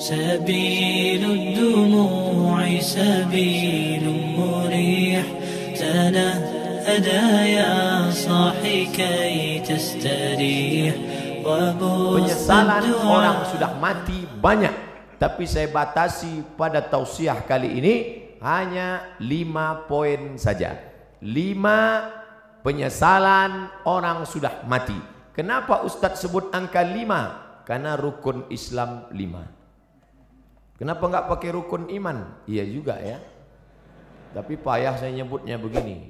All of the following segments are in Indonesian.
سبيل الدموع سبيل مريح تنهدى يا صاحي كي تستريح وبث Penyesalan الدعاء orang sudah mati banyak. Tapi saya batasi pada tausiah kali ini hanya lima poin saja. Lima penyesalan orang sudah mati. Kenapa Ustadz sebut angka lima? Karena rukun Islam lima. Kenapa nggak pakai rukun iman? Iya juga ya. Tapi payah saya nyebutnya begini.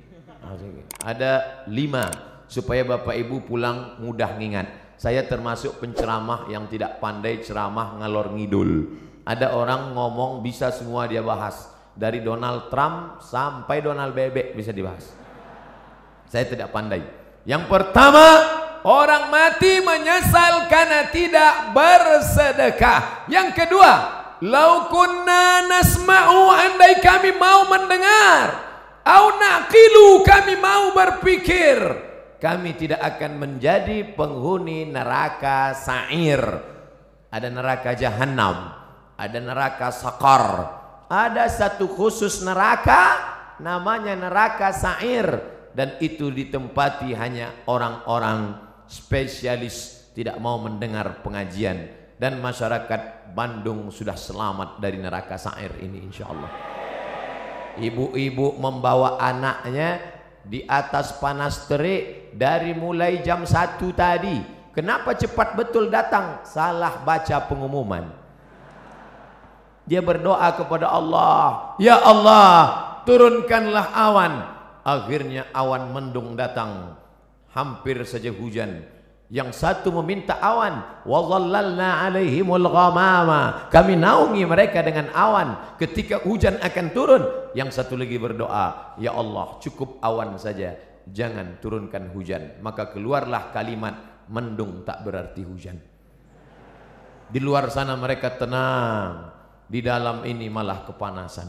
Ada lima supaya bapak ibu pulang mudah ngingat. Saya termasuk penceramah yang tidak pandai ceramah ngalor ngidul. Ada orang ngomong bisa semua dia bahas. Dari Donald Trump sampai Donald Bebek bisa dibahas. Saya tidak pandai. Yang pertama, orang mati menyesal karena tidak bersedekah. Yang kedua, lau kunna nasma'u andai kami mau mendengar, au naqilu kami mau berpikir, kami tidak akan menjadi penghuni neraka sa'ir. Ada neraka jahanam, ada neraka sakar, ada satu khusus neraka namanya neraka sa'ir. Dan itu ditempati hanya orang-orang spesialis tidak mau mendengar pengajian. Dan masyarakat Bandung sudah selamat dari neraka sa'ir ini insyaallah. Ibu-ibu membawa anaknya di atas panas terik dari mulai jam 1 tadi. Kenapa cepat betul datang? Salah baca pengumuman. Dia berdoa kepada Allah, "Ya Allah, turunkanlah awan." Akhirnya awan mendung datang. Hampir saja hujan. Yang satu meminta awan, "Wa 'alaihimul ghamama." Kami naungi mereka dengan awan ketika hujan akan turun. Yang satu lagi berdoa, "Ya Allah, cukup awan saja, jangan turunkan hujan." Maka keluarlah kalimat, "Mendung tak berarti hujan." Di luar sana mereka tenang, di dalam ini malah kepanasan.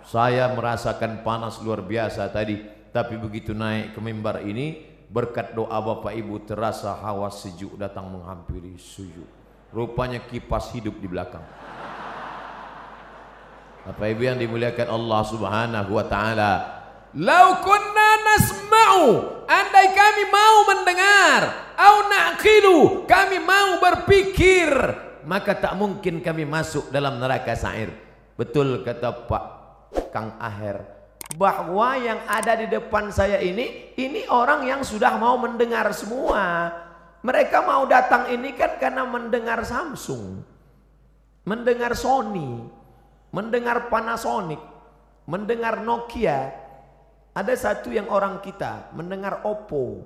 Saya merasakan panas luar biasa tadi, tapi begitu naik ke mimbar ini, berkat doa Bapak Ibu terasa hawa sejuk datang menghampiri sujud. Rupanya kipas hidup di belakang. Bapak Ibu yang dimuliakan Allah Subhanahu wa taala. Lau kunna nasma'u, andai kami mau mendengar, au naqilu, kami mau berpikir, maka tak mungkin kami masuk dalam neraka sa'ir. Betul kata Pak Kang Aher bahwa yang ada di depan saya ini ini orang yang sudah mau mendengar semua. Mereka mau datang ini kan karena mendengar Samsung, mendengar Sony, mendengar Panasonic, mendengar Nokia. Ada satu yang orang kita mendengar Oppo.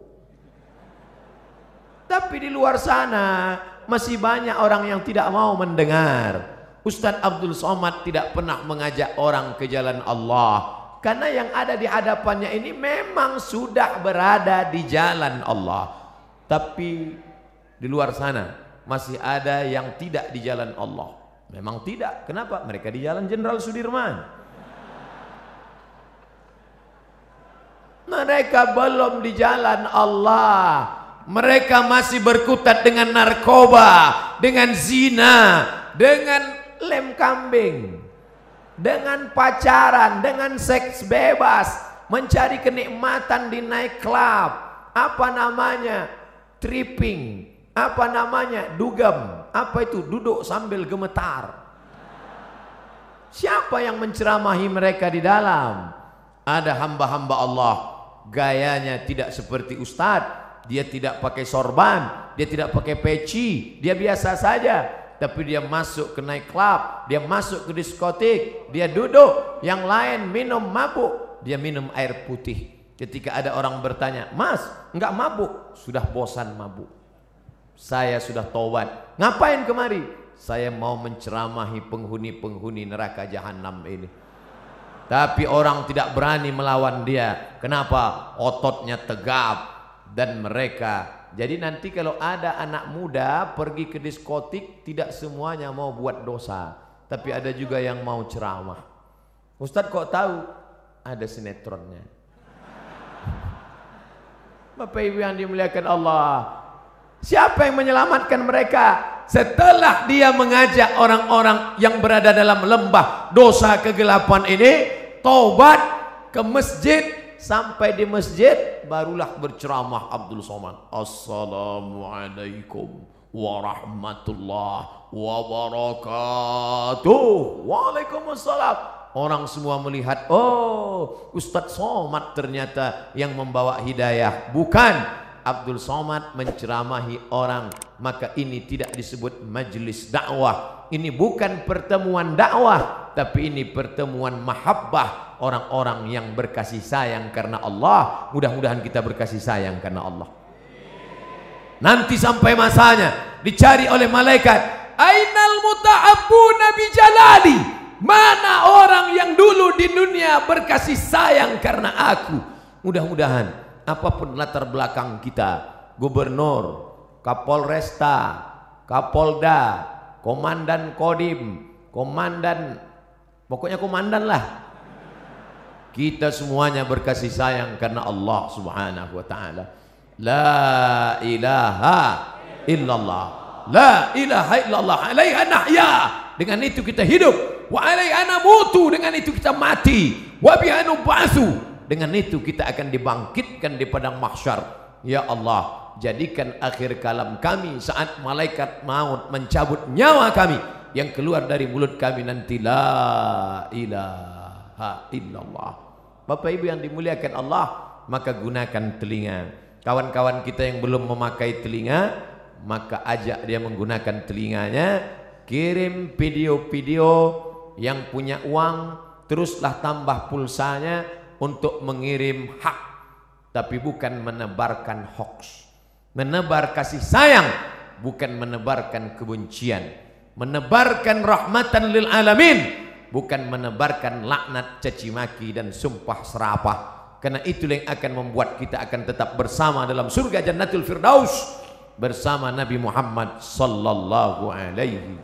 Tapi di luar sana masih banyak orang yang tidak mau mendengar. Ustadz Abdul Somad tidak pernah mengajak orang ke jalan Allah. Karena yang ada di hadapannya ini memang sudah berada di jalan Allah. Tapi di luar sana masih ada yang tidak di jalan Allah. Memang tidak. Kenapa? Mereka di jalan Jenderal Sudirman. Mereka belum di jalan Allah. Mereka masih berkutat dengan narkoba, dengan zina, dengan lem kambing, dengan pacaran, dengan seks bebas, mencari kenikmatan di night club, apa namanya? tripping, apa namanya? dugem, apa itu? duduk sambil gemetar. Siapa yang menceramahi mereka di dalam? Ada hamba-hamba Allah, gayanya tidak seperti ustadz, dia tidak pakai sorban, dia tidak pakai peci, dia biasa saja tapi dia masuk ke night club, dia masuk ke diskotik, dia duduk, yang lain minum mabuk, dia minum air putih. Ketika ada orang bertanya, Mas, enggak mabuk? Sudah bosan mabuk. Saya sudah tobat. Ngapain kemari? Saya mau menceramahi penghuni-penghuni neraka jahanam ini. Tapi orang tidak berani melawan dia. Kenapa? Ototnya tegap dan mereka jadi nanti kalau ada anak muda pergi ke diskotik tidak semuanya mau buat dosa, tapi ada juga yang mau ceramah. Ustadz kok tahu? Ada sinetronnya. Bapak Ibu yang dimuliakan Allah, siapa yang menyelamatkan mereka? setelah dia mengajak orang-orang yang berada dalam lembah dosa kegelapan ini taubat ke masjid sampai di masjid barulah berceramah Abdul Somad Assalamualaikum warahmatullahi wabarakatuh Waalaikumsalam Orang semua melihat, oh Ustadz Somad ternyata yang membawa hidayah. Bukan, Abdul Somad menceramahi orang. Maka ini tidak disebut majlis dakwah. Ini bukan pertemuan dakwah. Tapi ini pertemuan mahabbah. Orang-orang yang berkasih sayang karena Allah. Mudah-mudahan kita berkasih sayang karena Allah. Nanti sampai masanya dicari oleh malaikat. Ainal muta'abbu nabi jalali. Mana orang yang dulu di dunia berkasih sayang karena aku. Mudah-mudahan apa pun latar belakang kita, gubernur, kapolresta, kapolda, komandan kodim, komandan, pokoknya komandan lah. Kita semuanya berkasih sayang karena Allah subhanahu wa ta'ala. La ilaha illallah. La ilaha illallah. Alaiha nahya. Dengan itu kita hidup wa alaihi mutu dengan itu kita mati wa bihanu ba'su dengan itu kita akan dibangkitkan di padang mahsyar ya Allah jadikan akhir kalam kami saat malaikat maut mencabut nyawa kami. Yang keluar dari mulut kami nanti la ilaha illallah. Bapak Ibu yang dimuliakan Allah maka gunakan telinga. Kawan-kawan kita yang belum memakai telinga maka ajak dia menggunakan telinganya. Kirim video-video yang punya uang teruslah tambah pulsanya untuk mengirim hak. Tapi bukan menebarkan hoax menebar kasih sayang bukan menebarkan kebencian menebarkan rahmatan lil alamin bukan menebarkan laknat caci maki dan sumpah serapah karena itu yang akan membuat kita akan tetap bersama dalam surga jannatul firdaus bersama Nabi Muhammad sallallahu alaihi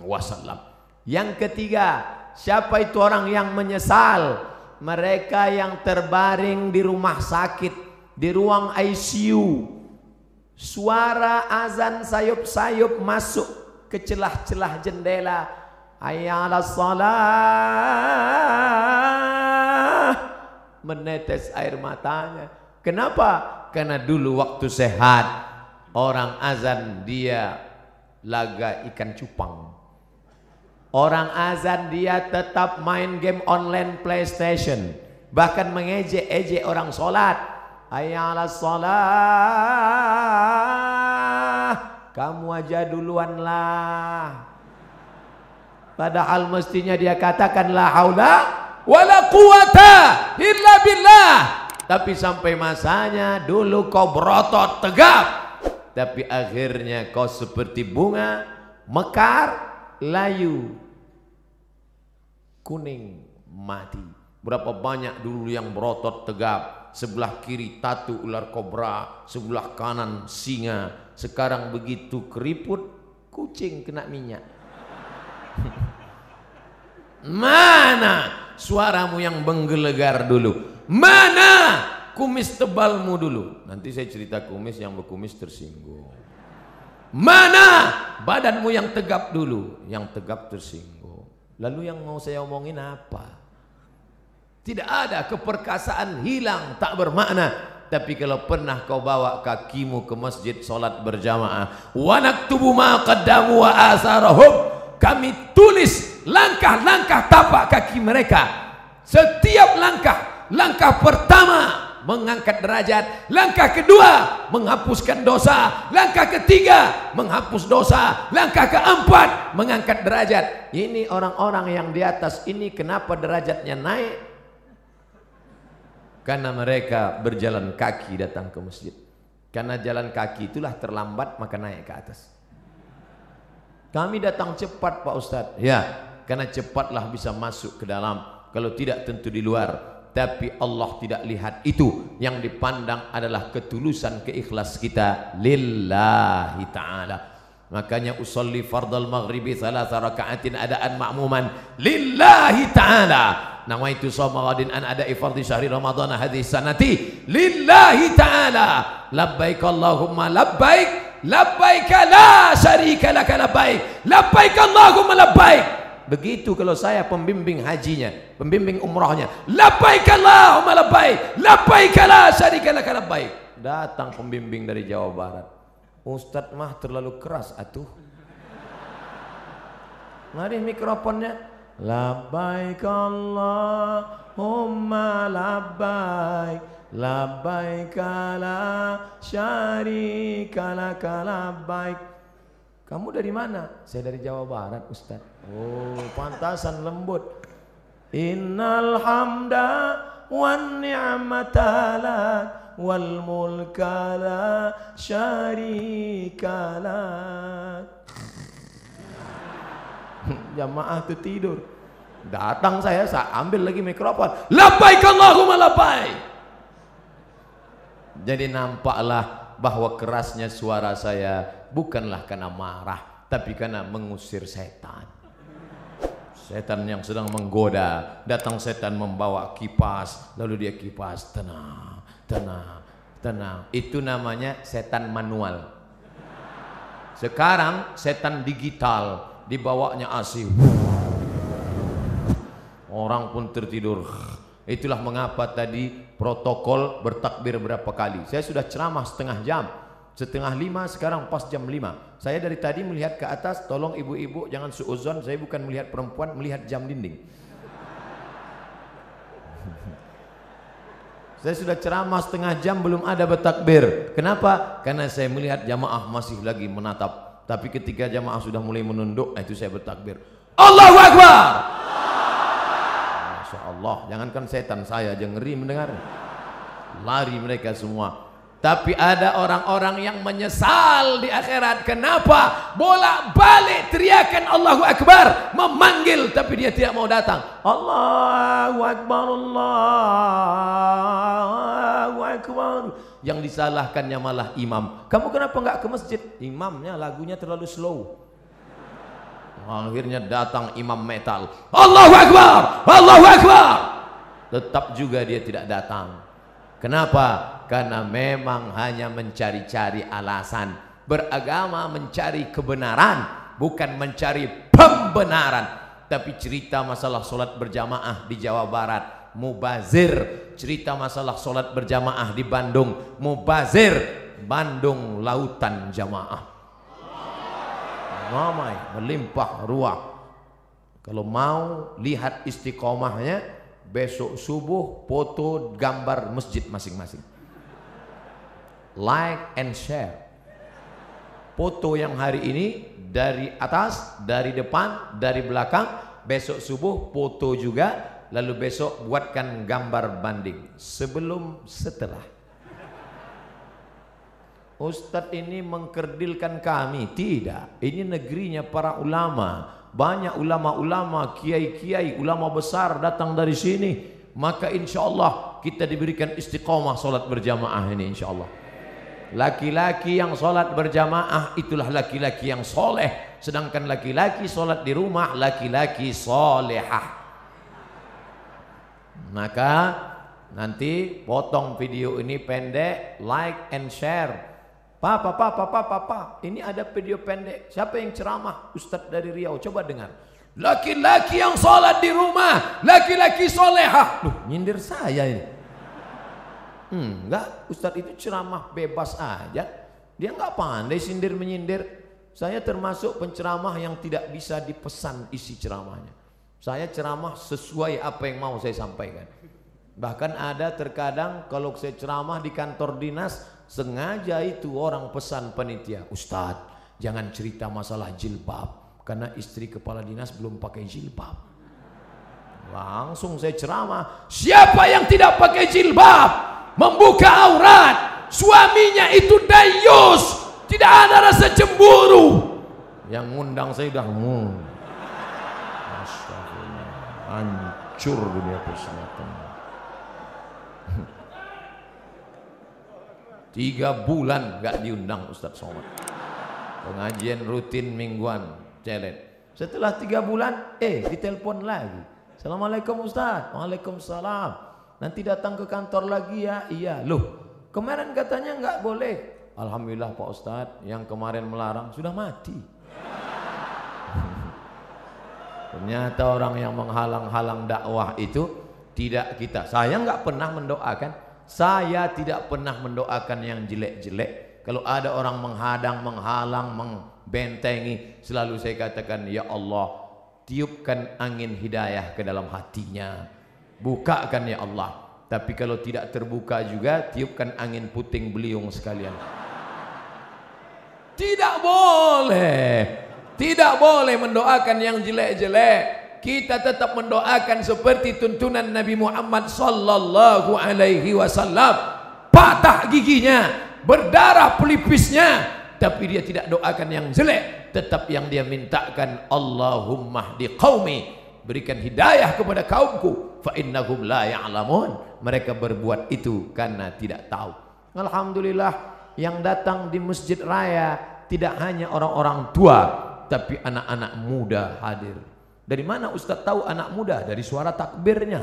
wasallam yang ketiga, siapa itu orang yang menyesal? Mereka yang terbaring di rumah sakit, di ruang ICU. Suara azan sayup-sayup masuk ke celah-celah jendela. Ayyala salah. Menetes air matanya. Kenapa? Karena dulu waktu sehat orang azan dia laga ikan cupang. Orang azan dia tetap main game online PlayStation. Bahkan mengejek-ejek orang solat. Ayalah solat. Kamu aja duluan lah. Padahal mestinya dia katakan la haula wala quwata illa billah. Tapi sampai masanya dulu kau berotot tegap. Tapi akhirnya kau seperti bunga mekar layu kuning mati berapa banyak dulu yang berotot tegap sebelah kiri tatu ular kobra sebelah kanan singa sekarang begitu keriput kucing kena minyak mana suaramu yang menggelegar dulu mana kumis tebalmu dulu nanti saya cerita kumis yang berkumis tersinggung Mana badanmu yang tegap dulu? Yang tegap tersinggung. Lalu yang mau saya omongin apa? Tidak ada keperkasaan hilang tak bermakna. Tapi kalau pernah kau bawa kakimu ke masjid solat berjamaah, wanak tubuh ma qaddamu wa. Kami tulis langkah-langkah tapak kaki mereka. Setiap langkah, langkah pertama mengangkat derajat. Langkah kedua, menghapuskan dosa. Langkah ketiga, menghapus dosa. Langkah keempat, mengangkat derajat. Ini orang-orang yang di atas ini kenapa derajatnya naik? Karena mereka berjalan kaki datang ke masjid. Karena jalan kaki itulah terlambat maka naik ke atas. Kami datang cepat Pak Ustadz. Ya, karena cepatlah bisa masuk ke dalam. Kalau tidak tentu di luar tapi Allah tidak lihat itu yang dipandang adalah ketulusan keikhlas kita lillahi ta'ala makanya usolli fardal maghribi thalatha raka'atin adaan ma'muman lillahi ta'ala nawaitu sawma ghadin an ada'i fardhi syahri ramadhana hadhihi sanati. Lillahi ta'ala. Labbaik Allahumma labbaik. Labbaik la syarika laka labbaik. Labbaik Allahumma labbaik. Begitu kalau saya pembimbing hajinya pembimbing umrahnya labbaik Allahumma labbaik. Labbaik la syarika laka labbaik. Datang pembimbing dari Jawa Barat. Ustadz mah terlalu keras atuh. Mari mikrofonnya labbaik Allahumma labbaik Labbaik la syarika laka labbaik. Kamu dari mana? Saya dari Jawa Barat, Ustaz. Oh, pantasan lembut. Innal hamda wan ni'mata lak wal mulka la syarika lak. Jamaah itu tidur. Datang saya, saya ambil lagi mikrofon. Labbaik Allahumma labbaik. Jadi nampaklah bahwa kerasnya suara saya bukanlah karena marah, tapi karena mengusir setan. Setan yang sedang menggoda, datang setan membawa kipas, lalu dia kipas, tenang, tenang, tenang. Itu namanya setan manual. Sekarang setan digital, dibawanya asih. Orang pun tertidur. Itulah mengapa tadi protokol bertakbir berapa kali. Saya sudah ceramah setengah jam. Setengah lima sekarang pas jam lima. Saya dari tadi melihat ke atas, tolong ibu-ibu jangan suuzon, saya bukan melihat perempuan, melihat jam dinding. saya sudah ceramah setengah jam belum ada bertakbir. Kenapa? Karena saya melihat jamaah masih lagi menatap. Tapi ketika jamaah sudah mulai menunduk, itu saya bertakbir. Allahu Akbar! Masya Allah, jangankan setan saya aja ngeri mendengar. Lari mereka semua. Tapi ada orang-orang yang menyesal di akhirat. Kenapa? Bolak balik teriakan Allahu Akbar. Memanggil tapi dia tidak mau datang. Allahu Akbar, Allahu Akbar. Yang disalahkannya malah imam. Kamu kenapa nggak ke masjid? Imamnya lagunya terlalu slow. Akhirnya datang imam metal. Allahu Akbar, Allahu Akbar. Tetap juga dia tidak datang. Kenapa? Karena memang hanya mencari-cari alasan. Beragama mencari kebenaran, bukan mencari pembenaran. Tapi cerita masalah solat berjamaah di Jawa Barat, mubazir. Cerita masalah solat berjamaah di Bandung, mubazir. Bandung lautan jamaah. Ramai melimpah ruah. Kalau mau lihat istiqomahnya besok subuh foto gambar masjid masing-masing. Like and share. Foto yang hari ini dari atas dari depan dari belakang. Besok subuh foto juga lalu besok buatkan gambar banding. Sebelum setelah. Ustadz ini mengkerdilkan kami. Tidak. Ini negerinya para ulama. Banyak ulama-ulama Kiai-kiai Ulama besar datang dari sini. Maka insya Allah Kita diberikan istiqomah Solat berjamaah ini insya Allah. Laki-laki yang solat berjamaah Itulah laki-laki yang soleh. Sedangkan laki-laki solat di rumah Laki-laki solehah Maka Nanti potong video ini pendek Like and share Papa, papa, papa, papa. Ini ada video pendek. Siapa yang ceramah? Ustadz dari Riau. Coba dengar. Laki-laki yang sholat di rumah. Laki-laki solehah. Loh, nyindir saya ini. Hmm, enggak. Ustadz itu ceramah bebas aja. Dia enggak pandai sindir menyindir. Saya termasuk penceramah yang tidak bisa dipesan isi ceramahnya. Saya ceramah sesuai apa yang mau saya sampaikan. Bahkan ada terkadang kalau saya ceramah di kantor dinas Sengaja itu orang pesan panitia, Ustadz jangan cerita masalah jilbab karena istri kepala dinas belum pakai jilbab. Langsung saya ceramah, siapa yang tidak pakai jilbab membuka aurat, suaminya itu dayus, tidak ada rasa cemburu. Yang ngundang saya udah hmm. Hancur dunia persilatan. Tiga bulan gak diundang Ustadz Somad. Pengajian rutin mingguan, celet. Setelah tiga bulan, eh ditelepon lagi. Assalamualaikum Ustadz. Waalaikumsalam. Nanti datang ke kantor lagi ya. Iya. Loh, kemarin katanya nggak boleh. Alhamdulillah Pak Ustadz yang kemarin melarang sudah mati. Ternyata orang yang menghalang-halang dakwah itu tidak kita. Saya nggak pernah mendoakan. Saya tidak pernah mendoakan yang jelek-jelek. Kalau ada orang menghadang, menghalang, membentengi, selalu saya katakan, Ya Allah, tiupkan angin hidayah ke dalam hatinya. Bukakan ya Allah. Tapi kalau tidak terbuka juga, tiupkan angin puting beliung sekalian. Tidak boleh. Tidak boleh mendoakan yang jelek-jelek. Kita tetap mendoakan seperti tuntunan Nabi Muhammad sallallahu alaihi wasallam. Patah giginya, berdarah pelipisnya, tapi dia tidak doakan yang jelek, tetap yang dia mintakan Allahumma di qaumi, berikan hidayah kepada kaumku fa innahum la ya'lamun. Mereka berbuat itu karena tidak tahu. Alhamdulillah yang datang di masjid raya tidak hanya orang-orang tua, tapi anak-anak muda hadir. Dari mana Ustaz tahu anak muda? Dari suara takbirnya.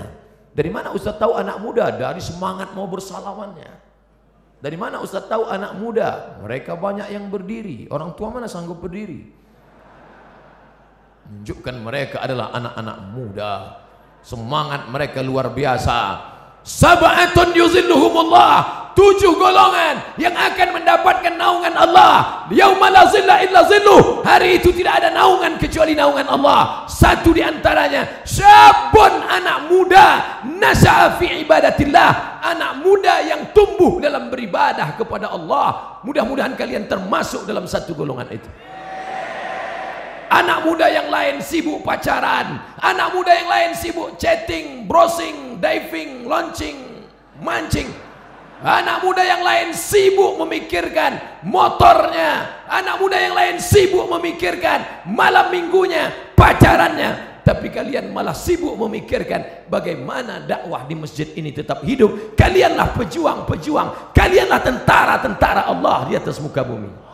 Dari mana Ustaz tahu anak muda? Dari semangat mau bersalamannya. Dari mana Ustaz tahu anak muda? Mereka banyak yang berdiri. Orang tua mana sanggup berdiri? Menunjukkan mereka adalah anak-anak muda. Semangat mereka luar biasa. Sab'atun yuzilluhumullah. Tujuh golongan yang akan mendapatkan naungan Allah. Yauma la zilla illa zilluh hari itu tidak ada naungan kecuali naungan Allah. Satu di antaranya syabun anak muda nas'a fi ibadatillah. Anak muda yang tumbuh dalam beribadah kepada Allah. Mudah-mudahan kalian termasuk dalam satu golongan itu Anak muda yang lain sibuk pacaran, anak muda yang lain sibuk chatting, browsing, diving, launching, mancing. Anak muda yang lain sibuk memikirkan motornya. Anak muda yang lain sibuk memikirkan malam minggunya, pacarannya. Tapi kalian malah sibuk memikirkan bagaimana dakwah di masjid ini tetap hidup. Kalianlah pejuang-pejuang. Kalianlah tentara-tentara Allah di atas muka bumi.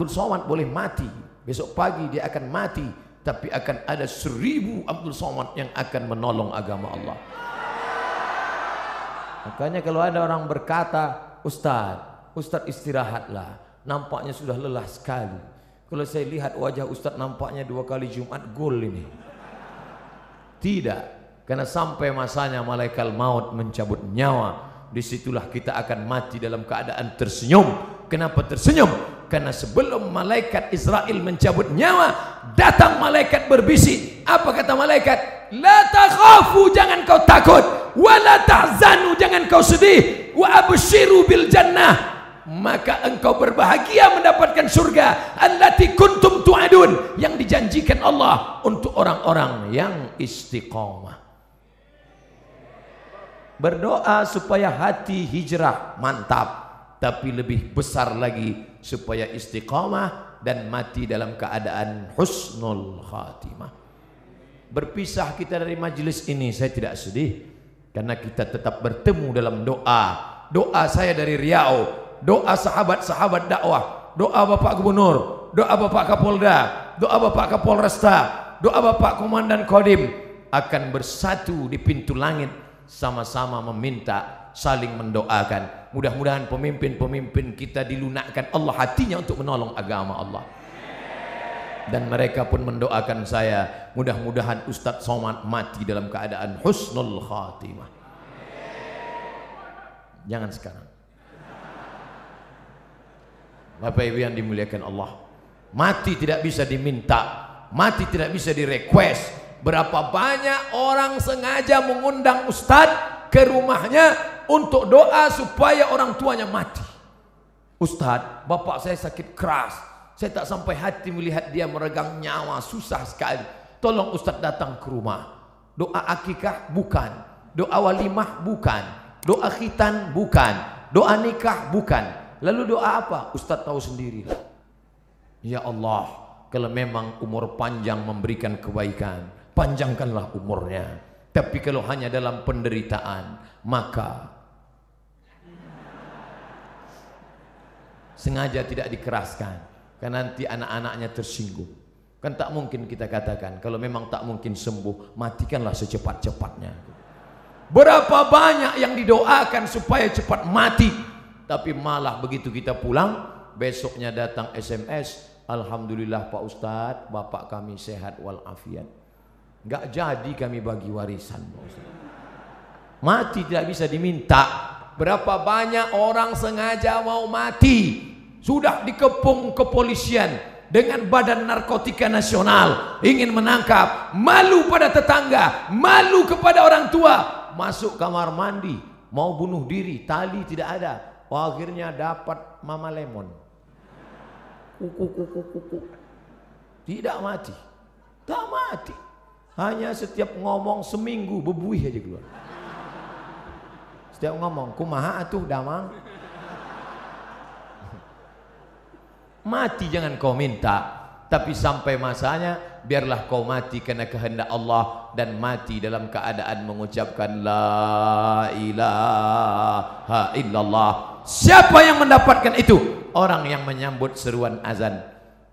Abdul Somad boleh mati. Besok pagi dia akan mati. Tapi akan ada seribu Abdul Somad yang akan menolong agama Allah. Makanya kalau ada orang berkata, Ustaz, Ustaz istirahatlah. Nampaknya sudah lelah sekali. Kalau saya lihat wajah Ustaz nampaknya dua kali Jumat gol ini. Tidak. Karena sampai masanya malaikat maut mencabut nyawa. Di situlah kita akan mati dalam keadaan tersenyum. Kenapa tersenyum? Karena sebelum malaikat Israel mencabut nyawa, datang malaikat berbisik. Apa kata malaikat? La takhafu, jangan kau takut. Wa la tahzanu, jangan kau sedih. Wa abshiru bil jannah. Maka engkau berbahagia mendapatkan surga allati kuntum tu'adun yang dijanjikan Allah untuk orang-orang yang istiqamah. Berdoa supaya hati hijrah mantap tapi lebih besar lagi supaya istiqamah dan mati dalam keadaan husnul khatimah. Berpisah kita dari majelis ini saya tidak sedih. Karena kita tetap bertemu dalam doa. Doa saya dari Riau, doa sahabat-sahabat dakwah, doa Bapak Gubernur, doa Bapak Kapolda, doa Bapak Kapolresta, doa Bapak Komandan Kodim. Akan bersatu di pintu langit sama-sama meminta saling mendoakan Mudah-mudahan pemimpin-pemimpin kita dilunakkan Allah hatinya untuk menolong agama Allah. Dan mereka pun mendoakan saya, mudah-mudahan Ustadz Somad mati dalam keadaan husnul khatimah. Jangan sekarang. Bapak Ibu yang dimuliakan Allah, mati tidak bisa diminta, mati tidak bisa direquest. Berapa banyak orang sengaja mengundang Ustadz ke rumahnya untuk doa supaya orang tuanya mati. Ustadz, bapak saya sakit keras. Saya tak sampai hati melihat dia meregang nyawa, susah sekali. Tolong Ustadz datang ke rumah. Doa akikah bukan. Doa walimah bukan. Doa khitan bukan. Doa nikah bukan. Lalu doa apa? Ustadz tahu sendiri. Ya Allah, kalau memang umur panjang memberikan kebaikan, panjangkanlah umurnya. Tapi kalau hanya dalam penderitaan, maka sengaja tidak dikeraskan karena nanti anak-anaknya tersinggung kan tak mungkin kita katakan kalau memang tak mungkin sembuh matikanlah secepat-cepatnya Berapa banyak yang didoakan supaya cepat mati. Tapi malah begitu kita pulang, besoknya datang SMS. Alhamdulillah Pak Ustadz, Bapak kami sehat walafiat. Enggak jadi kami bagi warisan. Pak Ustadz. Mati tidak bisa diminta. Berapa banyak orang sengaja mau mati. Sudah dikepung kepolisian dengan badan narkotika nasional. Ingin menangkap. Malu pada tetangga. Malu kepada orang tua. Masuk kamar mandi. Mau bunuh diri. Tali tidak ada. Akhirnya dapat mama lemon. Tidak mati. Tak mati hanya setiap ngomong seminggu bebuih aja keluar. Setiap ngomong kumaha atuh damang? Mati jangan kau minta tapi sampai masanya biarlah kau mati karena kehendak Allah dan mati dalam keadaan mengucapkan la ilaha illallah. Siapa yang mendapatkan itu? Orang yang menyambut seruan azan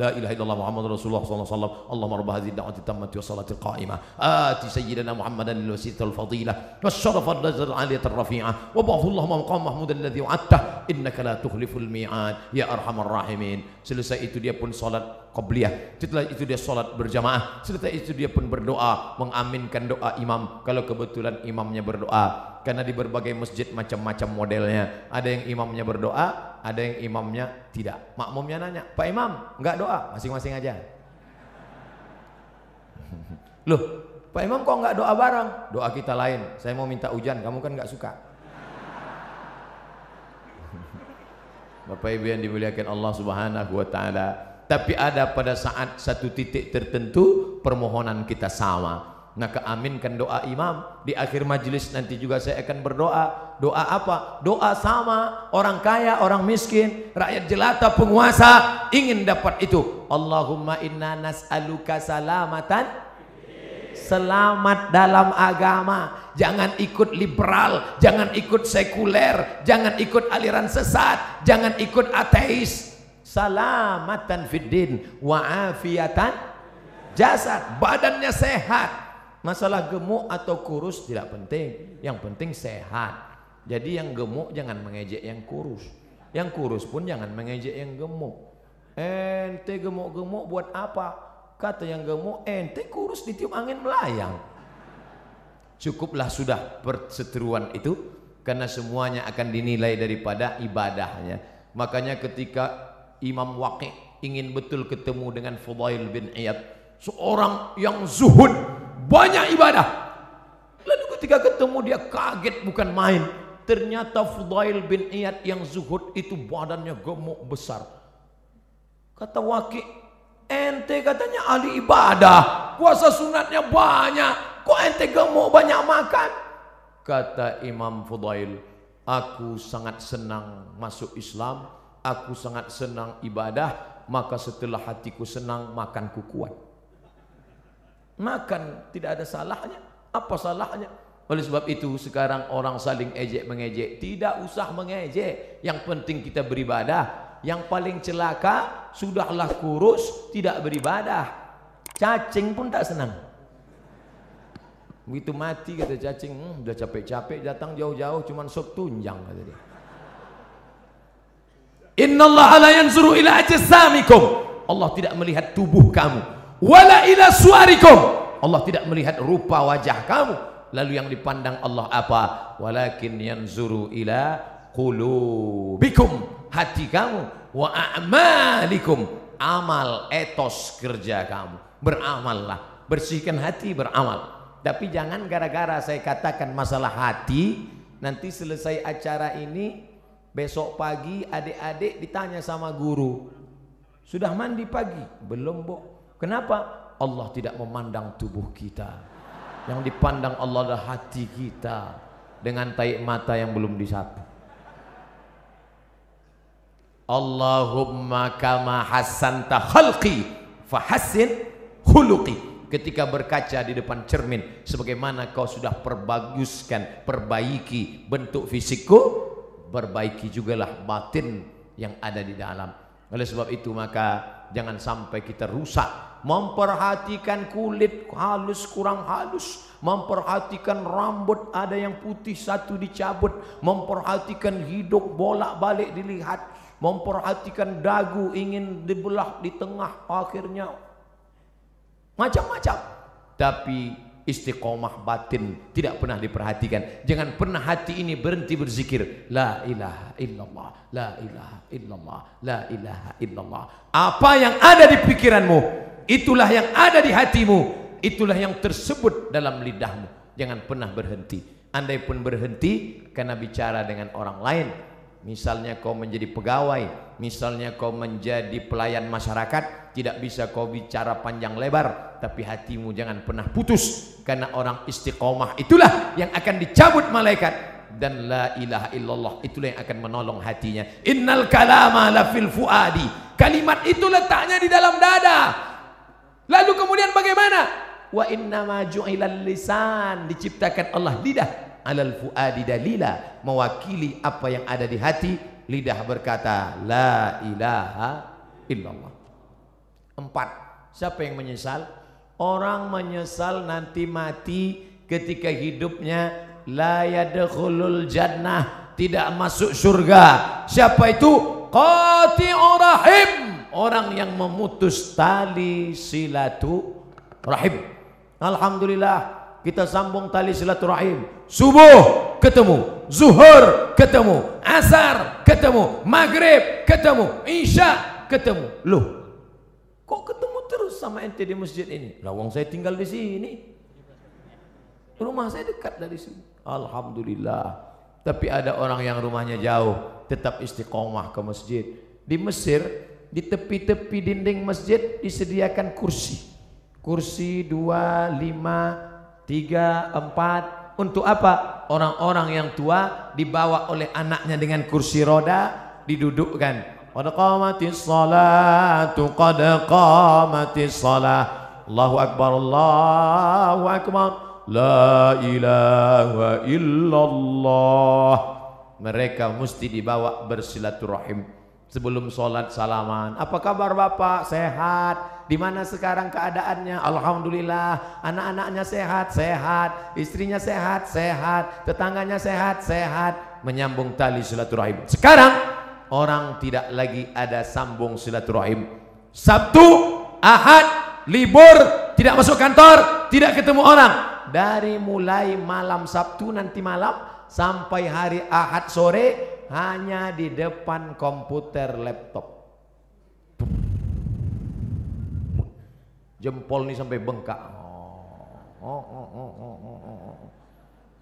لا إله إلا الله محمد رسول الله صلى الله عليه وسلم اللهم رب هذه الدعوة التامة والصلاة القائمة آت سيدنا محمدا الوسيلة الفضيلة والشرف الرجل العالية الرفيعة وبعث اللهم مقام محمود الذي وعدته إنك لا تخلف الميعاد يا أرحم الراحمين selesai itu dia pun salat qabliyah setelah itu dia salat berjamaah setelah itu dia pun berdoa mengaminkan doa imam kalau kebetulan imamnya berdoa karena di berbagai masjid macam-macam modelnya ada yang imamnya berdoa ada yang imamnya tidak. Makmumnya nanya Pak Imam nggak doa? Masing-masing aja. Loh Pak Imam kok nggak doa bareng? Doa kita lain. Saya mau minta hujan. Kamu kan nggak suka. Bapak Ibu yang dimuliakan Allah Subhanahu wa taala. Tapi ada pada saat satu titik tertentu permohonan kita sama Maka aminkan doa imam. Di akhir majlis nanti juga saya akan berdoa. Doa apa? Doa sama. Orang kaya, orang miskin. Rakyat jelata, penguasa. Ingin dapat itu. Allahumma inna nas'aluka salamatan. Selamat dalam agama. Jangan ikut liberal. Jangan ikut sekuler. Jangan ikut aliran sesat. Jangan ikut ateis. Salamatan fiddin Wa'afiatan Jasad. Badannya sehat Masalah gemuk atau kurus tidak penting, yang penting sehat. Jadi yang gemuk jangan mengejek yang kurus. Yang kurus pun jangan mengejek yang gemuk. Ente gemuk-gemuk buat apa? Kata yang gemuk, ente kurus ditiup angin melayang. Cukuplah sudah perseteruan itu karena semuanya akan dinilai daripada ibadahnya. Makanya ketika Imam Waqi ingin betul ketemu dengan Fudail bin Iyad, seorang yang zuhud banyak ibadah. Lalu ketika ketemu dia kaget bukan main. Ternyata Fudail bin Iyad yang zuhud itu badannya gemuk besar. Kata Waki, ente katanya ahli ibadah, puasa sunatnya banyak, kok ente gemuk banyak makan? Kata Imam Fudail, aku sangat senang masuk Islam, aku sangat senang ibadah, maka setelah hatiku senang makanku kuat makan tidak ada salahnya. Apa salahnya? Oleh sebab itu sekarang orang saling ejek mengejek. Tidak usah mengejek. Yang penting kita beribadah. Yang paling celaka sudahlah kurus tidak beribadah. Cacing pun tak senang. Begitu mati kata cacing hmm, udah capek-capek datang jauh-jauh cuman sop tunjang kata dia. Inna Allah la yanzuru ila ajsamikum. Allah tidak melihat tubuh kamu wala ila suarikum. Allah tidak melihat rupa wajah kamu. Lalu yang dipandang Allah apa? Walakin yanzuru ila qulubikum. Hati kamu. Wa a'malikum. Amal etos kerja kamu. Beramallah. Bersihkan hati beramal. Tapi jangan gara-gara saya katakan masalah hati nanti selesai acara ini besok pagi adik-adik ditanya sama guru sudah mandi pagi? Belum bu Kenapa? Allah tidak memandang tubuh kita. Yang dipandang Allah adalah hati kita dengan taik mata yang belum disapu. Allahumma kama hasanta khalqi fahassin khuluqi. Ketika berkaca di depan cermin sebagaimana kau sudah perbaguskan, perbaiki bentuk fisikku, perbaiki jugalah batin yang ada di dalam. Oleh sebab itu maka jangan sampai kita rusak. Memperhatikan kulit halus kurang halus, memperhatikan rambut ada yang putih satu dicabut, memperhatikan hidup bolak-balik dilihat, memperhatikan dagu ingin dibelah di tengah akhirnya macam-macam. Tapi istiqomah batin tidak pernah diperhatikan. Jangan pernah hati ini berhenti berzikir. La ilaha illallah, la ilaha illallah, la ilaha illallah. Apa yang ada di pikiranmu, itulah yang ada di hatimu, itulah yang tersebut dalam lidahmu. Jangan pernah berhenti. Andai pun berhenti karena bicara dengan orang lain, Misalnya kau menjadi pegawai, misalnya kau menjadi pelayan masyarakat, tidak bisa kau bicara panjang lebar, tapi hatimu jangan pernah putus karena orang istiqomah itulah yang akan dicabut malaikat dan la ilaha illallah itulah yang akan menolong hatinya. Innal kalama la fil fuadi. Kalimat itu letaknya di dalam dada. Lalu kemudian bagaimana? Wa inna ma ju'ilal lisan diciptakan Allah lidah alal fuadi dalila mewakili apa yang ada di hati. Lidah berkata la ilaha illallah. Empat siapa yang menyesal? Orang menyesal nanti mati ketika hidupnya la yadkhulul jannah tidak masuk surga. Siapa itu? Qati'ur rahim. Orang yang memutus tali silatu rahim alhamdulillah kita sambung tali silaturahim. Subuh ketemu, zuhur ketemu, asar ketemu, maghrib ketemu, isya ketemu. Loh, kok ketemu terus sama ente di masjid ini? Lawang saya tinggal di sini. Rumah saya dekat dari sini. Alhamdulillah. Tapi ada orang yang rumahnya jauh, tetap istiqomah ke masjid. Di Mesir, di tepi-tepi dinding masjid disediakan kursi. Kursi dua, lima, tiga, empat. Untuk apa? Orang-orang yang tua dibawa oleh anaknya dengan kursi roda didudukkan. Qad qamatis salatu qad qamatis salah. Allahu akbar Allahu akbar. La ilaha illallah. Mereka mesti dibawa bersilaturahim sebelum sholat salaman. Apa kabar bapak? Sehat. Di mana sekarang keadaannya? Alhamdulillah. Anak-anaknya sehat, sehat. Istrinya sehat, sehat. Tetangganya sehat, sehat. Menyambung tali silaturahim. Sekarang orang tidak lagi ada sambung silaturahim. Sabtu, Ahad, libur, tidak masuk kantor, tidak ketemu orang. Dari mulai malam Sabtu nanti malam sampai hari Ahad sore hanya di depan komputer laptop. Jempol ini sampai bengkak. Oh, oh, oh, oh, oh, oh.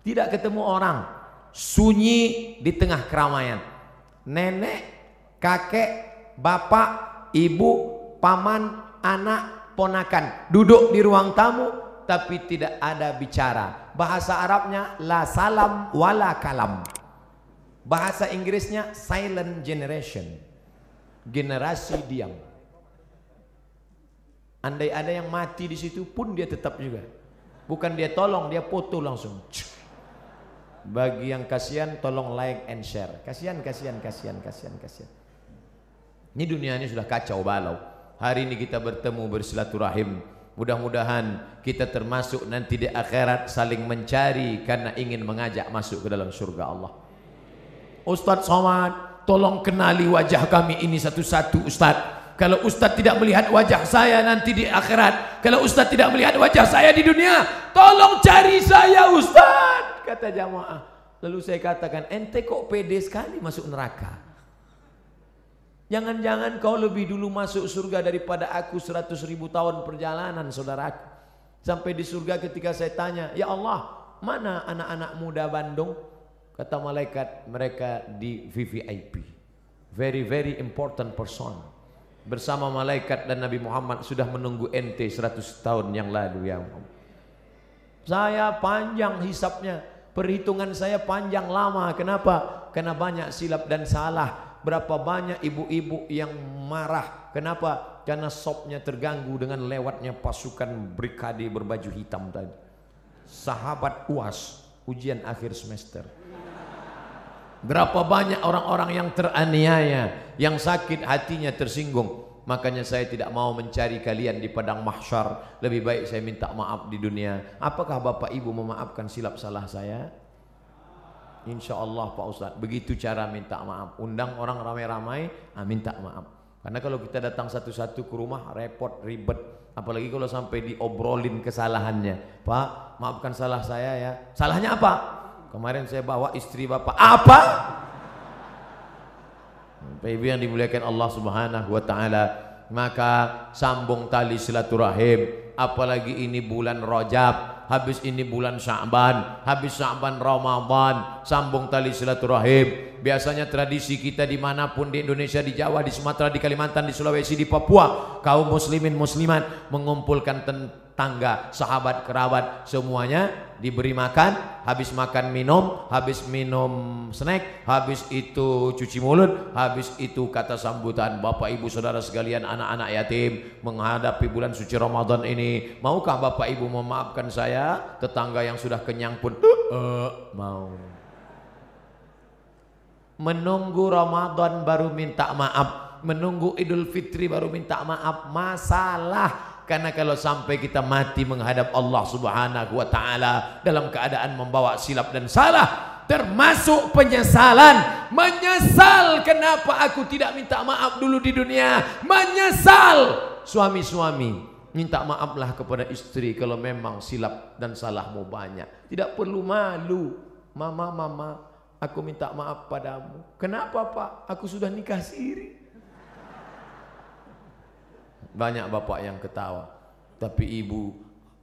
Tidak ketemu orang, sunyi di tengah keramaian. Nenek, kakek, bapak, ibu, paman, anak, ponakan duduk di ruang tamu tapi tidak ada bicara. Bahasa Arabnya la salam wala kalam. Bahasa Inggrisnya silent generation. Generasi diam. Andai ada yang mati di situ pun dia tetap juga. Bukan dia tolong, dia foto langsung. Bagi yang kasihan tolong like and share. Kasihan, kasihan, kasihan, kasihan, kasihan. Ini dunia ini sudah kacau balau. Hari ini kita bertemu bersilaturahim. Mudah-mudahan kita termasuk nanti di akhirat saling mencari karena ingin mengajak masuk ke dalam surga Allah. Ustadz Somad, tolong kenali wajah kami ini satu-satu Ustadz. Kalau Ustadz tidak melihat wajah saya nanti di akhirat. Kalau Ustadz tidak melihat wajah saya di dunia. Tolong cari saya Ustadz. Kata jamaah. Lalu saya katakan, ente kok pede sekali masuk neraka. Jangan-jangan kau lebih dulu masuk surga daripada aku seratus ribu tahun perjalanan saudaraku. Sampai di surga ketika saya tanya, Ya Allah, mana anak-anak muda Bandung? Kata malaikat mereka di VVIP. Very very important person. Bersama malaikat dan Nabi Muhammad sudah menunggu ente 100 tahun yang lalu ya Muhammad. Saya panjang hisapnya. Perhitungan saya panjang lama. Kenapa? Karena banyak silap dan salah. Berapa banyak ibu-ibu yang marah. Kenapa? Karena sopnya terganggu dengan lewatnya pasukan brigade berbaju hitam tadi. Sahabat UAS, ujian akhir semester. Berapa banyak orang-orang yang teraniaya, yang sakit hatinya tersinggung. Makanya saya tidak mau mencari kalian di padang mahsyar. Lebih baik saya minta maaf di dunia. Apakah Bapak Ibu memaafkan silap salah saya? Insya Allah Pak Ustaz. Begitu cara minta maaf. Undang orang ramai-ramai, ah, minta maaf. Karena kalau kita datang satu-satu ke rumah repot, ribet. Apalagi kalau sampai diobrolin kesalahannya. Pak, maafkan salah saya ya. Salahnya apa? Kemarin saya bawa istri Bapak. Apa? Bapak Ibu yang dimuliakan Allah Subhanahu wa taala, maka sambung tali silaturahim. Apalagi ini bulan Rajab, habis ini bulan Sya'ban, habis Sya'ban Ramadan, sambung tali silaturahim. Biasanya tradisi kita di mana pun di Indonesia, di Jawa, di Sumatera, di Kalimantan, di Sulawesi, di Papua, kaum muslimin muslimat mengumpulkan tangga, sahabat, kerabat semuanya diberi makan, habis makan minum, habis minum snack, habis itu cuci mulut, habis itu kata sambutan Bapak Ibu Saudara sekalian anak-anak yatim menghadapi bulan suci Ramadan ini. Maukah Bapak Ibu memaafkan saya? Tetangga yang sudah kenyang pun uh, mau. Menunggu Ramadan baru minta maaf, menunggu Idul Fitri baru minta maaf, masalah karena kalau sampai kita mati menghadap Allah Subhanahu wa taala dalam keadaan membawa silap dan salah termasuk penyesalan. Menyesal kenapa aku tidak minta maaf dulu di dunia. Menyesal. Suami-suami minta maaflah kepada istri kalau memang silap dan salahmu banyak. Tidak perlu malu. Mama mama aku minta maaf padamu. Kenapa pak? Aku sudah nikah siri banyak bapak yang ketawa. Tapi ibu,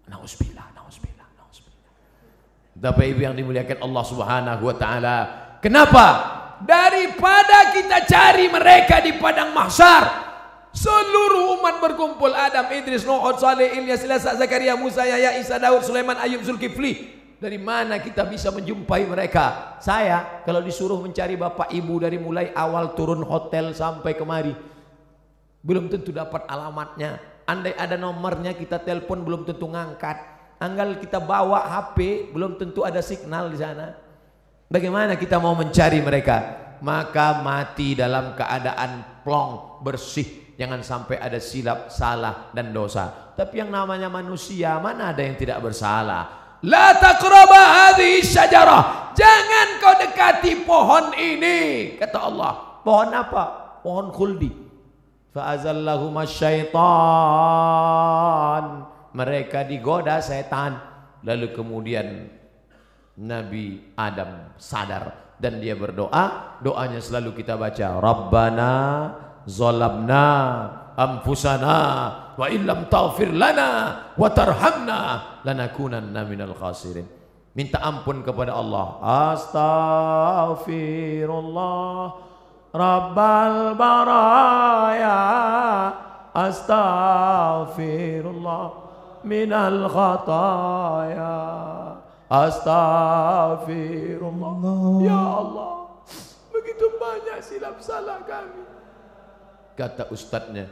nauzubillah, nauzubillah, nauzubillah. Tapi ibu yang dimuliakan Allah Subhanahu wa taala. Kenapa? Daripada kita cari mereka di padang mahsyar, Seluruh umat berkumpul Adam, Idris, Nuh, Saleh, Ilyas, Ilasa, Zakaria, Musa, Yahya, Isa, Daud, Sulaiman, Ayub, Zulkifli. Dari mana kita bisa menjumpai mereka? Saya kalau disuruh mencari bapak ibu dari mulai awal turun hotel sampai kemari belum tentu dapat alamatnya. Andai ada nomornya kita telepon belum tentu ngangkat. Anggal kita bawa HP belum tentu ada signal di sana. Bagaimana kita mau mencari mereka? Maka mati dalam keadaan plong, bersih. Jangan sampai ada silap, salah dan dosa. Tapi yang namanya manusia mana ada yang tidak bersalah? La taqraba hadhihi syajarah. Jangan kau dekati pohon ini, kata Allah. Pohon apa? Pohon khuldi fa'azallahum syaitan mereka digoda setan. Lalu kemudian Nabi Adam sadar dan dia berdoa. Doanya selalu kita baca. Rabbana zalamna anfusana wa illam taghfir lana wa tarhamna lanakunanna minal khasirin. Minta ampun kepada Allah. Astaghfirullah Rabbal baraya Astaghfirullah Minal khataya Astaghfirullah. Ya Allah Begitu banyak silap salah kami. Kata ustadznya.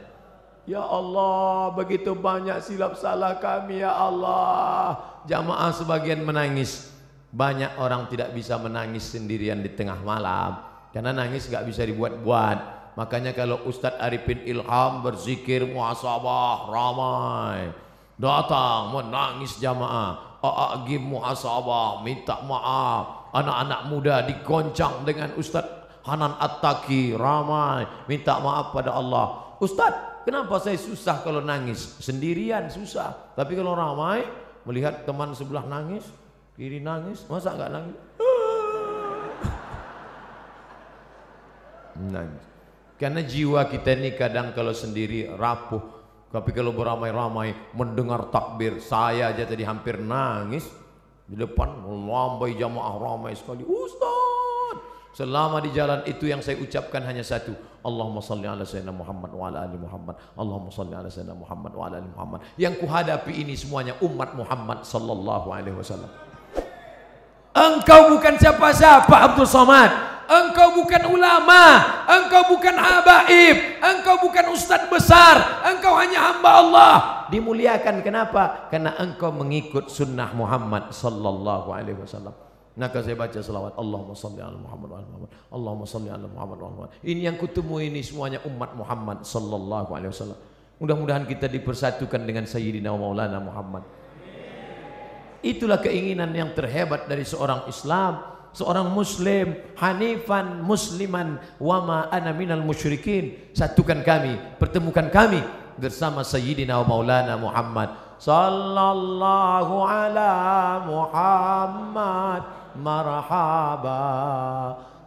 Ya Allah begitu banyak silap salah kami ya Allah. Jamaah sebagian menangis. Banyak orang tidak bisa menangis sendirian di tengah malam karena nangis nggak bisa dibuat-buat. Makanya kalau Ustadz Arifin Ilham berzikir muhasabah ramai. Datang menangis jamaah. A'agim muhasabah minta maaf. Anak-anak muda digoncang dengan Ustadz Hanan At-Taki ramai minta maaf pada Allah. Ustadz, kenapa saya susah kalau nangis? Sendirian susah. Tapi kalau ramai melihat teman sebelah nangis, kiri nangis, masa nggak nangis? Nangis. Karena jiwa kita ini kadang kalau sendiri rapuh. Tapi kalau beramai-ramai mendengar takbir, saya aja tadi hampir nangis di depan melambai jamaah ramai sekali. Ustaz, selama di jalan itu yang saya ucapkan hanya satu. Allahumma salli ala sayyidina Muhammad wa ala ali Muhammad. Allahumma salli ala sayyidina Muhammad wa ala ali Muhammad. Yang kuhadapi ini semuanya umat Muhammad sallallahu alaihi wasallam. Engkau bukan siapa-siapa Abdul Somad. Engkau bukan ulama, engkau bukan habaib, engkau bukan ustadz besar, engkau hanya hamba Allah. Dimuliakan kenapa? Karena engkau mengikut sunnah Muhammad sallallahu alaihi wasallam. Maka saya baca selawat Allahumma salli ala Muhammad wa ala Muhammad. Allahumma salli ala Muhammad wa ala Muhammad. Ini yang kutemu ini semuanya umat Muhammad sallallahu alaihi wasallam. Mudah-mudahan kita dipersatukan dengan Sayyidina Maulana Muhammad. Itulah keinginan yang terhebat dari seorang Islam, seorang muslim, hanifan musliman wa ma ana minal musyrikin. Satukan kami, pertemukan kami bersama Sayyidina Maulana Muhammad sallallahu ala Muhammad. Marhaba.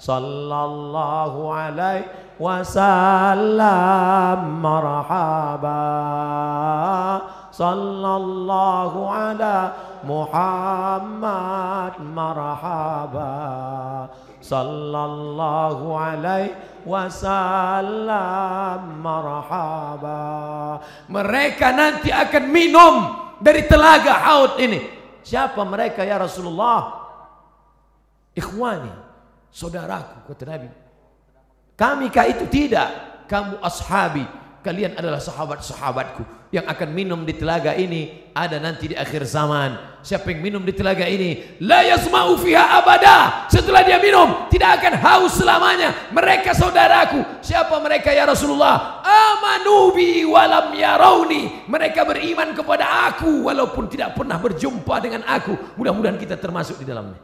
Sallallahu alaihi wasallam marhaba sallallahu ala Muhammad marhaba. Sallallahu alaihi wasallam marhaba. Mereka nanti akan minum dari telaga haud ini. Siapa mereka ya Rasulullah? Ikhwani saudaraku kata Nabi. Kami kah itu tidak? Kamu ashabi kalian adalah sahabat-sahabatku yang akan minum di telaga ini ada nanti di akhir zaman. Siapa yang minum di telaga ini la yasma'u fiha abada. Setelah dia minum tidak akan haus selamanya. Mereka saudaraku siapa mereka ya Rasulullah? Amanu bi walam yarawni. Mereka beriman kepada aku walaupun tidak pernah berjumpa dengan aku. Mudah-mudahan kita termasuk di dalamnya.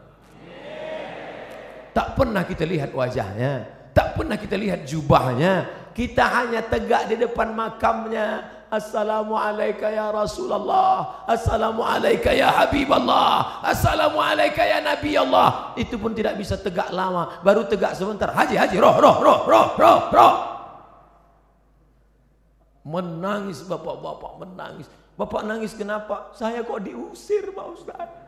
Tak pernah kita lihat wajahnya. Tak pernah kita lihat jubahnya kita hanya tegak di depan makamnya. Assalamualaikum ya Rasulullah. Assalamualaikum ya Habiballah Assalamualaikum ya Nabi Allah Itu pun tidak bisa tegak lama. Baru tegak sebentar. Haji, haji, roh, roh, roh, roh, roh, roh. Menangis bapak-bapak, menangis. Bapak nangis kenapa? Saya kok diusir Pak Ustaz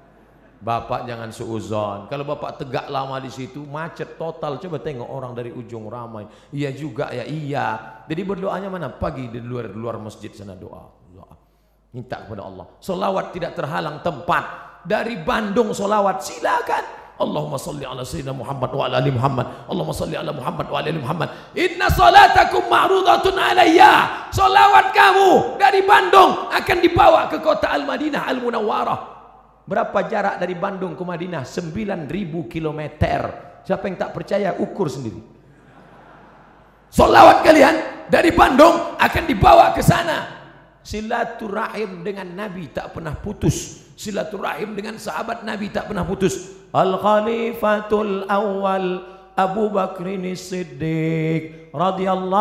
Bapak jangan suuzon. Kalau bapak tegak lama di situ, macet total. Coba tengok orang dari ujung ramai. Iya juga ya, iya. Jadi berdoanya mana? Pagi di luar luar masjid sana doa. doa. Minta kepada Allah. Solawat tidak terhalang tempat. Dari Bandung solawat silakan. Allahumma salli ala sayyidina Muhammad wa ala ali Muhammad. Allahumma salli ala Muhammad wa ala ali Muhammad. Inna salatakum ma'rudatun alayya. Solawat kamu dari Bandung akan dibawa ke kota Al-Madinah Al-Munawwarah. Berapa jarak dari Bandung ke Madinah? 9000 km. Siapa yang tak percaya ukur sendiri. Solawat kalian dari Bandung akan dibawa ke sana. Silaturahim dengan Nabi tak pernah putus. Silaturahim dengan sahabat Nabi tak pernah putus. Al Khalifatul Awal Abu Bakrin Siddiq radhiyallahu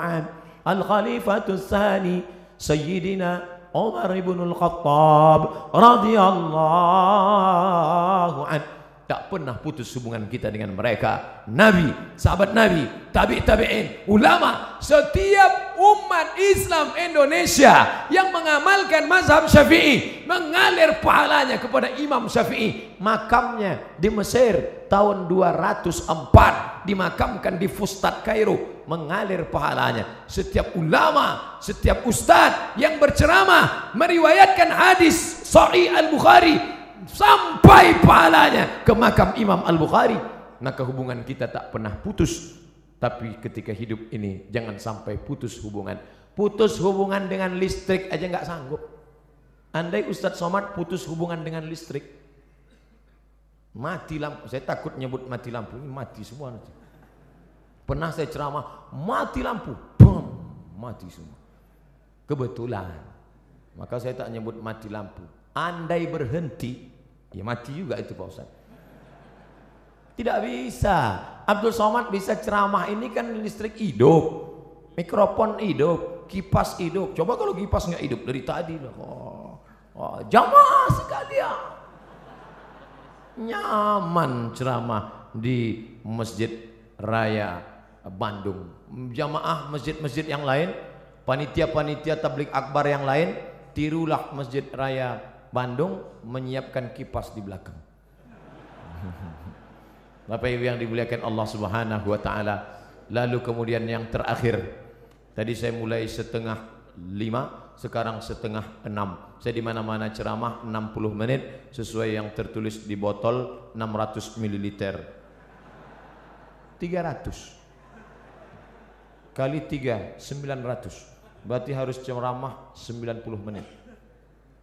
an. Al Khalifatul Thani Sayyidina Umar ibn al-Khattab radhiyallahu an. Tak pernah putus hubungan kita dengan mereka. Nabi sahabat nabi tabi tabi'in ulama setiap umat Islam Indonesia yang mengamalkan mazhab Syafi'i mengalir pahalanya kepada Imam Syafi'i makamnya di Mesir tahun 204 dimakamkan di Fustat Kairo mengalir pahalanya. Setiap ulama setiap ustadz yang berceramah meriwayatkan hadis Sahih Al-Bukhari sampai pahalanya ke makam Imam Al-Bukhari. Maka hubungan kita tak pernah putus. Tapi ketika hidup ini jangan sampai putus hubungan. Putus hubungan dengan listrik aja nggak sanggup. Andai Ustadz Somad putus hubungan dengan listrik mati lampu. Saya takut nyebut mati lampu ini mati semua nanti pernah saya ceramah mati lampu Bum, mati semua kebetulan maka saya tak nyebut mati lampu andai berhenti Ya mati juga itu Pak Ustaz. Tidak bisa. Abdul Somad bisa ceramah ini kan listrik hidup. Mikrofon hidup, kipas hidup. Coba kalau kipas nggak hidup dari tadi oh, oh, jamaah sekalian. Nyaman ceramah di Masjid Raya Bandung. Jamaah masjid-masjid yang lain, panitia-panitia tablik akbar yang lain, tirulah Masjid Raya Bandung menyiapkan kipas di belakang. Bapak Ibu yang dimuliakan Allah Subhanahu wa taala. Lalu kemudian yang terakhir. Tadi saya mulai setengah lima, sekarang setengah enam. Saya di mana-mana ceramah 60 menit sesuai yang tertulis di botol 600 ml. 300 kali 3 900 berarti harus ceramah 90 menit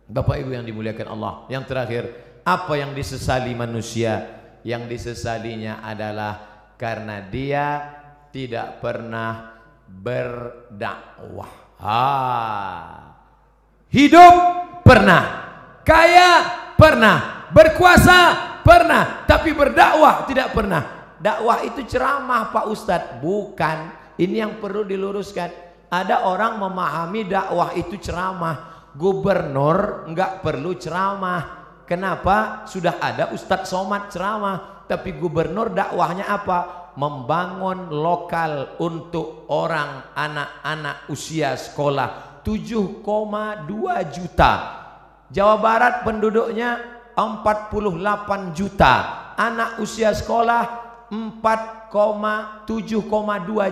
Bapak Ibu yang dimuliakan Allah. Yang terakhir, Apa yang disesali manusia? Yang disesalinya adalah karena dia tidak pernah berdakwah. Ah. Hidup pernah, kaya pernah, berkuasa pernah, tapi berdakwah tidak pernah. Dakwah itu ceramah Pak Ustadz, bukan. Ini yang perlu diluruskan. Ada orang memahami dakwah itu ceramah. Gubernur nggak perlu ceramah. Kenapa? Sudah ada Ustadz Somad ceramah. Tapi gubernur dakwahnya apa? Membangun lokal untuk orang anak-anak usia sekolah 7,2 juta. Jawa Barat penduduknya 48 juta. Anak usia sekolah 4,7,2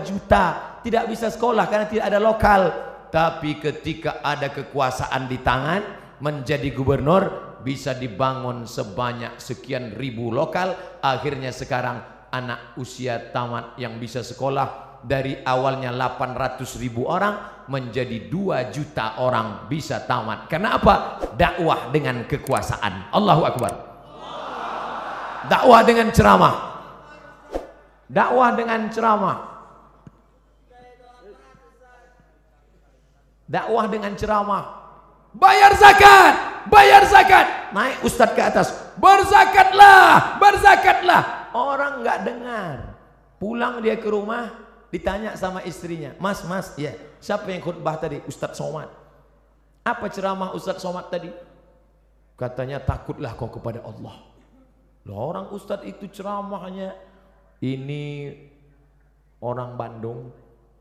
juta. Tidak bisa sekolah karena tidak ada lokal. Tapi ketika ada kekuasaan di tangan menjadi gubernur bisa dibangun sebanyak sekian ribu lokal akhirnya sekarang anak usia tamat yang bisa sekolah dari awalnya 800 ribu orang menjadi 2 juta orang bisa tamat karena apa? dakwah dengan kekuasaan Allahu Akbar dakwah dengan ceramah dakwah dengan ceramah. Dakwah dengan ceramah. Bayar zakat bayar zakat. Naik ustadz ke atas. Berzakatlah berzakatlah. Orang nggak dengar. Pulang dia ke rumah ditanya sama istrinya. Mas mas ya. Siapa yang khutbah tadi? Ustadz somad. Apa ceramah ustadz somad tadi? Katanya takutlah kau kepada Allah. Loh, orang ustadz itu ceramahnya ini orang Bandung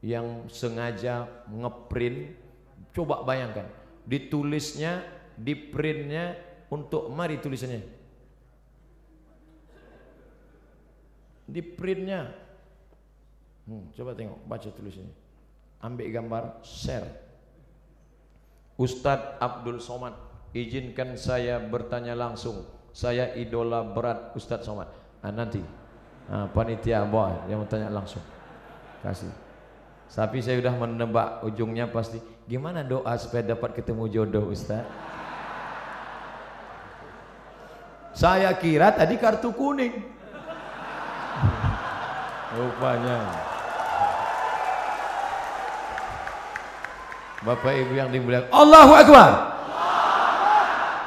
yang sengaja ngeprint. Coba bayangkan ditulisnya di printnya untuk mari tulisannya. Di printnya hmm, coba tengok baca tulisannya. Ambil gambar share. Ustadz Abdul Somad izinkan saya bertanya langsung. Saya idola berat Ustadz Somad. Ah, nanti ah, panitia boy yang mau tanya langsung kasih tapi saya sudah menebak ujungnya pasti gimana doa supaya dapat ketemu jodoh Ustaz Saya kira tadi kartu kuning. Rupanya. Bapak Ibu yang dimuliakan Allahu Akbar.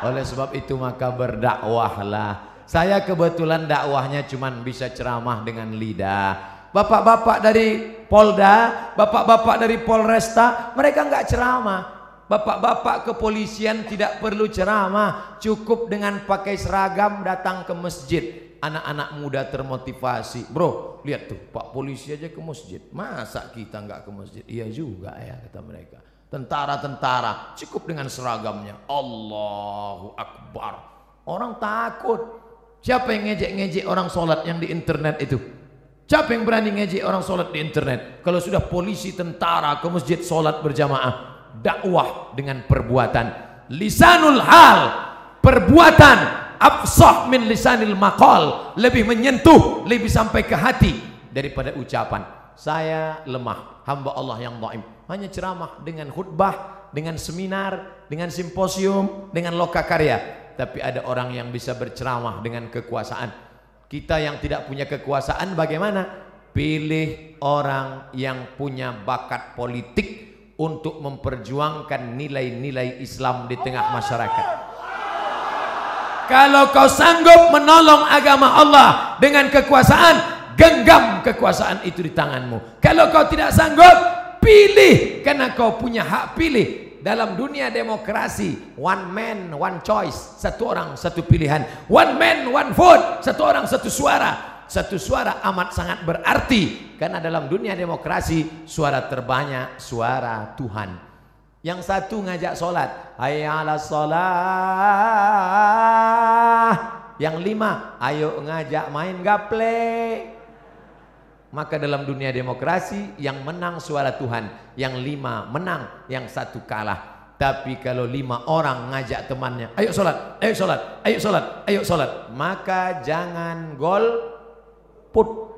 Oleh sebab itu maka berdakwahlah. Saya kebetulan dakwahnya cuma bisa ceramah dengan lidah. Bapak-bapak dari Polda, bapak-bapak dari Polresta, mereka nggak ceramah. Bapak-bapak kepolisian tidak perlu ceramah, cukup dengan pakai seragam datang ke masjid. Anak-anak muda termotivasi. Bro, lihat tuh, Pak polisi aja ke masjid. Masa kita nggak ke masjid? Iya juga ya kata mereka. Tentara-tentara cukup dengan seragamnya. Allahu Akbar. Orang takut. Siapa yang ngejek-ngejek orang sholat yang di internet itu? Siapa yang berani ngejek orang sholat di internet? Kalau sudah polisi tentara ke masjid sholat berjamaah dakwah dengan perbuatan lisanul hal perbuatan afsah min lisanil maqal lebih menyentuh lebih sampai ke hati daripada ucapan saya lemah hamba Allah yang dhaim hanya ceramah dengan khutbah dengan seminar dengan simposium dengan loka karya tapi ada orang yang bisa berceramah dengan kekuasaan kita yang tidak punya kekuasaan bagaimana pilih orang yang punya bakat politik untuk memperjuangkan nilai-nilai Islam di tengah masyarakat. Kalau kau sanggup menolong agama Allah dengan kekuasaan, genggam kekuasaan itu di tanganmu. Kalau kau tidak sanggup, pilih karena kau punya hak pilih. Dalam dunia demokrasi, one man, one choice, satu orang, satu pilihan. One man, one vote, satu orang, satu suara. Satu suara amat sangat berarti karena dalam dunia demokrasi suara terbanyak suara Tuhan. Yang satu ngajak sholat hayya ala sholat yang lima ayo ngajak main gaple maka dalam dunia demokrasi yang menang suara Tuhan yang lima menang yang satu kalah tapi kalau lima orang ngajak temannya ayo sholat ayo sholat ayo sholat ayo sholat maka jangan gol put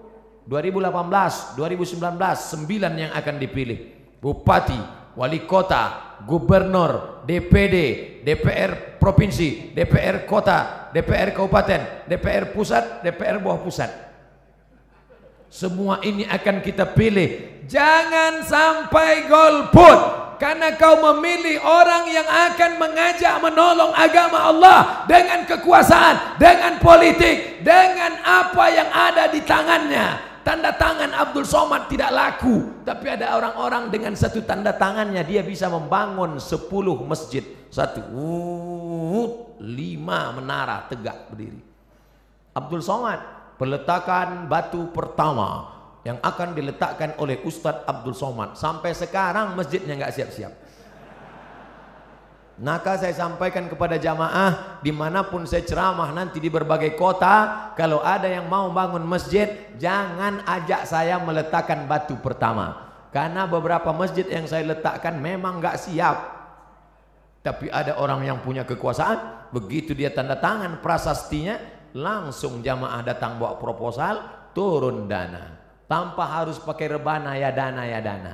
2018, 2019, 9 yang akan dipilih. Bupati, wali kota, gubernur, DPD, DPR provinsi, DPR kota, DPR kabupaten, DPR pusat, DPR bawah pusat. Semua ini akan kita pilih. Jangan sampai golput. Karena kau memilih orang yang akan mengajak menolong agama Allah dengan kekuasaan, dengan politik, dengan apa yang ada di tangannya. Tanda tangan Abdul Somad tidak laku, tapi ada orang-orang dengan satu tanda tangannya dia bisa membangun 10 masjid. Satu, lima menara tegak berdiri. Abdul Somad, peletakan batu pertama yang akan diletakkan oleh Ustadz Abdul Somad. Sampai sekarang masjidnya nggak siap-siap. Maka saya sampaikan kepada jamaah di mana pun saya ceramah nanti di berbagai kota kalau ada yang mau bangun masjid jangan ajak saya meletakkan batu pertama karena beberapa masjid yang saya letakkan memang nggak siap tapi ada orang yang punya kekuasaan begitu dia tanda tangan prasastinya langsung jamaah datang bawa proposal turun dana tanpa harus pakai rebana ya dana ya dana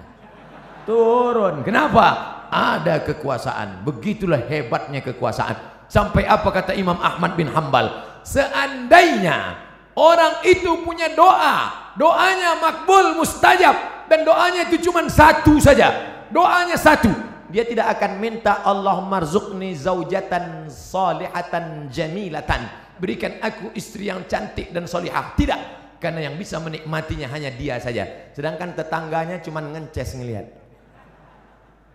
turun kenapa ada kekuasaan. Begitulah hebatnya kekuasaan. Sampai apa kata Imam Ahmad bin Hambal? Seandainya orang itu punya doa, doanya makbul mustajab dan doanya itu cuma satu saja. Doanya satu. Dia tidak akan minta Allah marzuqni zaujatan salihatan jamilatan. Berikan aku istri yang cantik dan solihah. Tidak. Karena yang bisa menikmatinya hanya dia saja. Sedangkan tetangganya cuma ngences ngelihat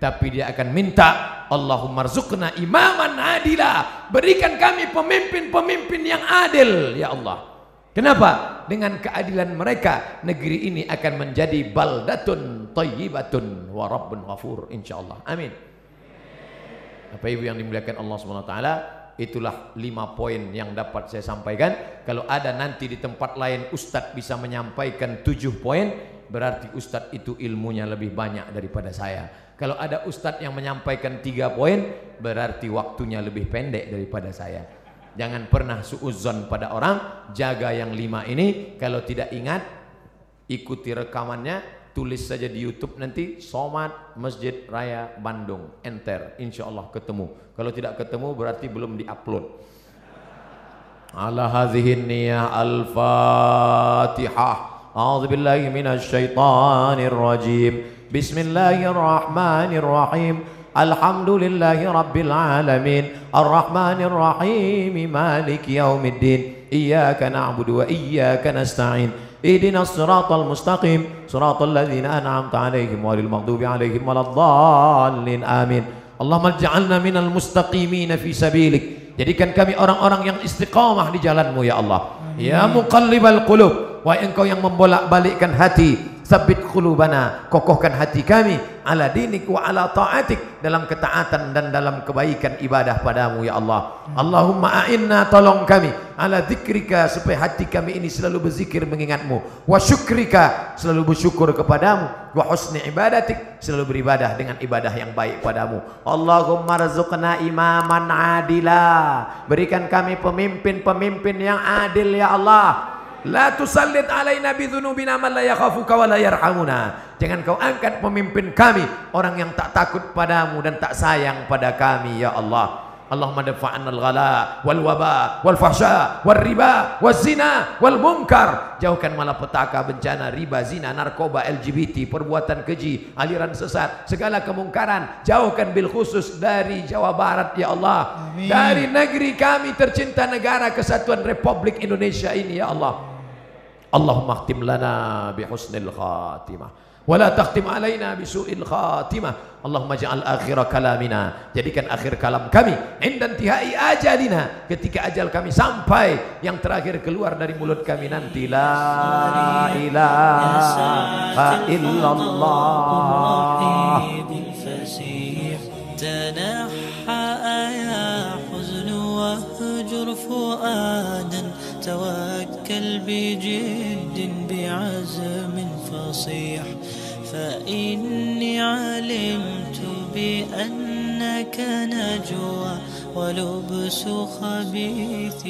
tapi dia akan minta Allahumma rzuqna imaman adila berikan kami pemimpin-pemimpin yang adil ya Allah kenapa dengan keadilan mereka negeri ini akan menjadi baldatun tayyibatun wa rabbun ghafur insyaallah amin Bapak Ibu yang dimuliakan Allah SWT itulah lima poin yang dapat saya sampaikan kalau ada nanti di tempat lain Ustadz bisa menyampaikan tujuh poin berarti Ustadz itu ilmunya lebih banyak daripada saya kalau ada ustadz yang menyampaikan tiga poin, berarti waktunya lebih pendek daripada saya. Jangan pernah suuzon pada orang, jaga yang lima ini. Kalau tidak ingat, ikuti rekamannya, tulis saja di YouTube nanti Somad Masjid Raya Bandung. Enter insya Allah ketemu. Kalau tidak ketemu berarti belum diupload. Ala hadhihi niyah al-fatihah. A'udzu billahi minasy syaithanir rajim bismillahirrahmanirrahim. Alhamdulillahi rabbil alamin. Arrahmanir rahim maliki yaumiddin. Iyyaka na'budu wa iyyaka nasta'in. اهدنا الصراط المستقيم. صراط الذين أنعمت عليهم غير المغضوب عليهم ولا الضالين. آمين. اللهم اجعلنا من المستقيمين في سبيلك. Jadikan kami orang-orang yang istiqamah di jalanmu ya Allah. Ya muqallibal qulub. Wahai engkau yang membolak-balikkan hati. Sabit qulubana, kokohkan hati kami ala dinik wa ala ta'atik dalam ketaatan dan dalam kebaikan ibadah padamu ya Allah. Allahumma a'inna tolong kami ala zikrika supaya hati kami ini selalu berzikir mengingatmu. Wa syukrika selalu bersyukur kepadamu. Wa husni ibadatik selalu beribadah dengan ibadah yang baik padamu. Allahumma razuqna imaman adila. Berikan kami pemimpin-pemimpin yang adil ya Allah. La tusallit alaina bidzunubina man la yakhafuka wa la yarhamuna. Jangan kau angkat pemimpin kami orang yang tak takut padamu dan tak sayang pada kami ya Allah. Allahumma dafa'anna al-ghala wal waba wal fahsya wal riba wal zina wal munkar. Jauhkan malapetaka, bencana, riba, zina, narkoba, LGBT, perbuatan keji, aliran sesat, segala kemungkaran. Jauhkan bil khusus dari Jawa Barat ya Allah. Amin. Dari negeri kami tercinta negara kesatuan Republik Indonesia ini ya Allah. Allahumma khtim lana bihusnil khatimah. Wala takhtim alaina bisu'il khatimah. Allahumma ja'al akhir kalamina. Jadikan akhir kalam kami. Inda intihai ajalina. Ketika ajal kami sampai yang terakhir keluar dari mulut kami nanti. La ilaha illallah توكل بجد بعزم فصيح فإني علمت بأنك نجوى ولبس خبيث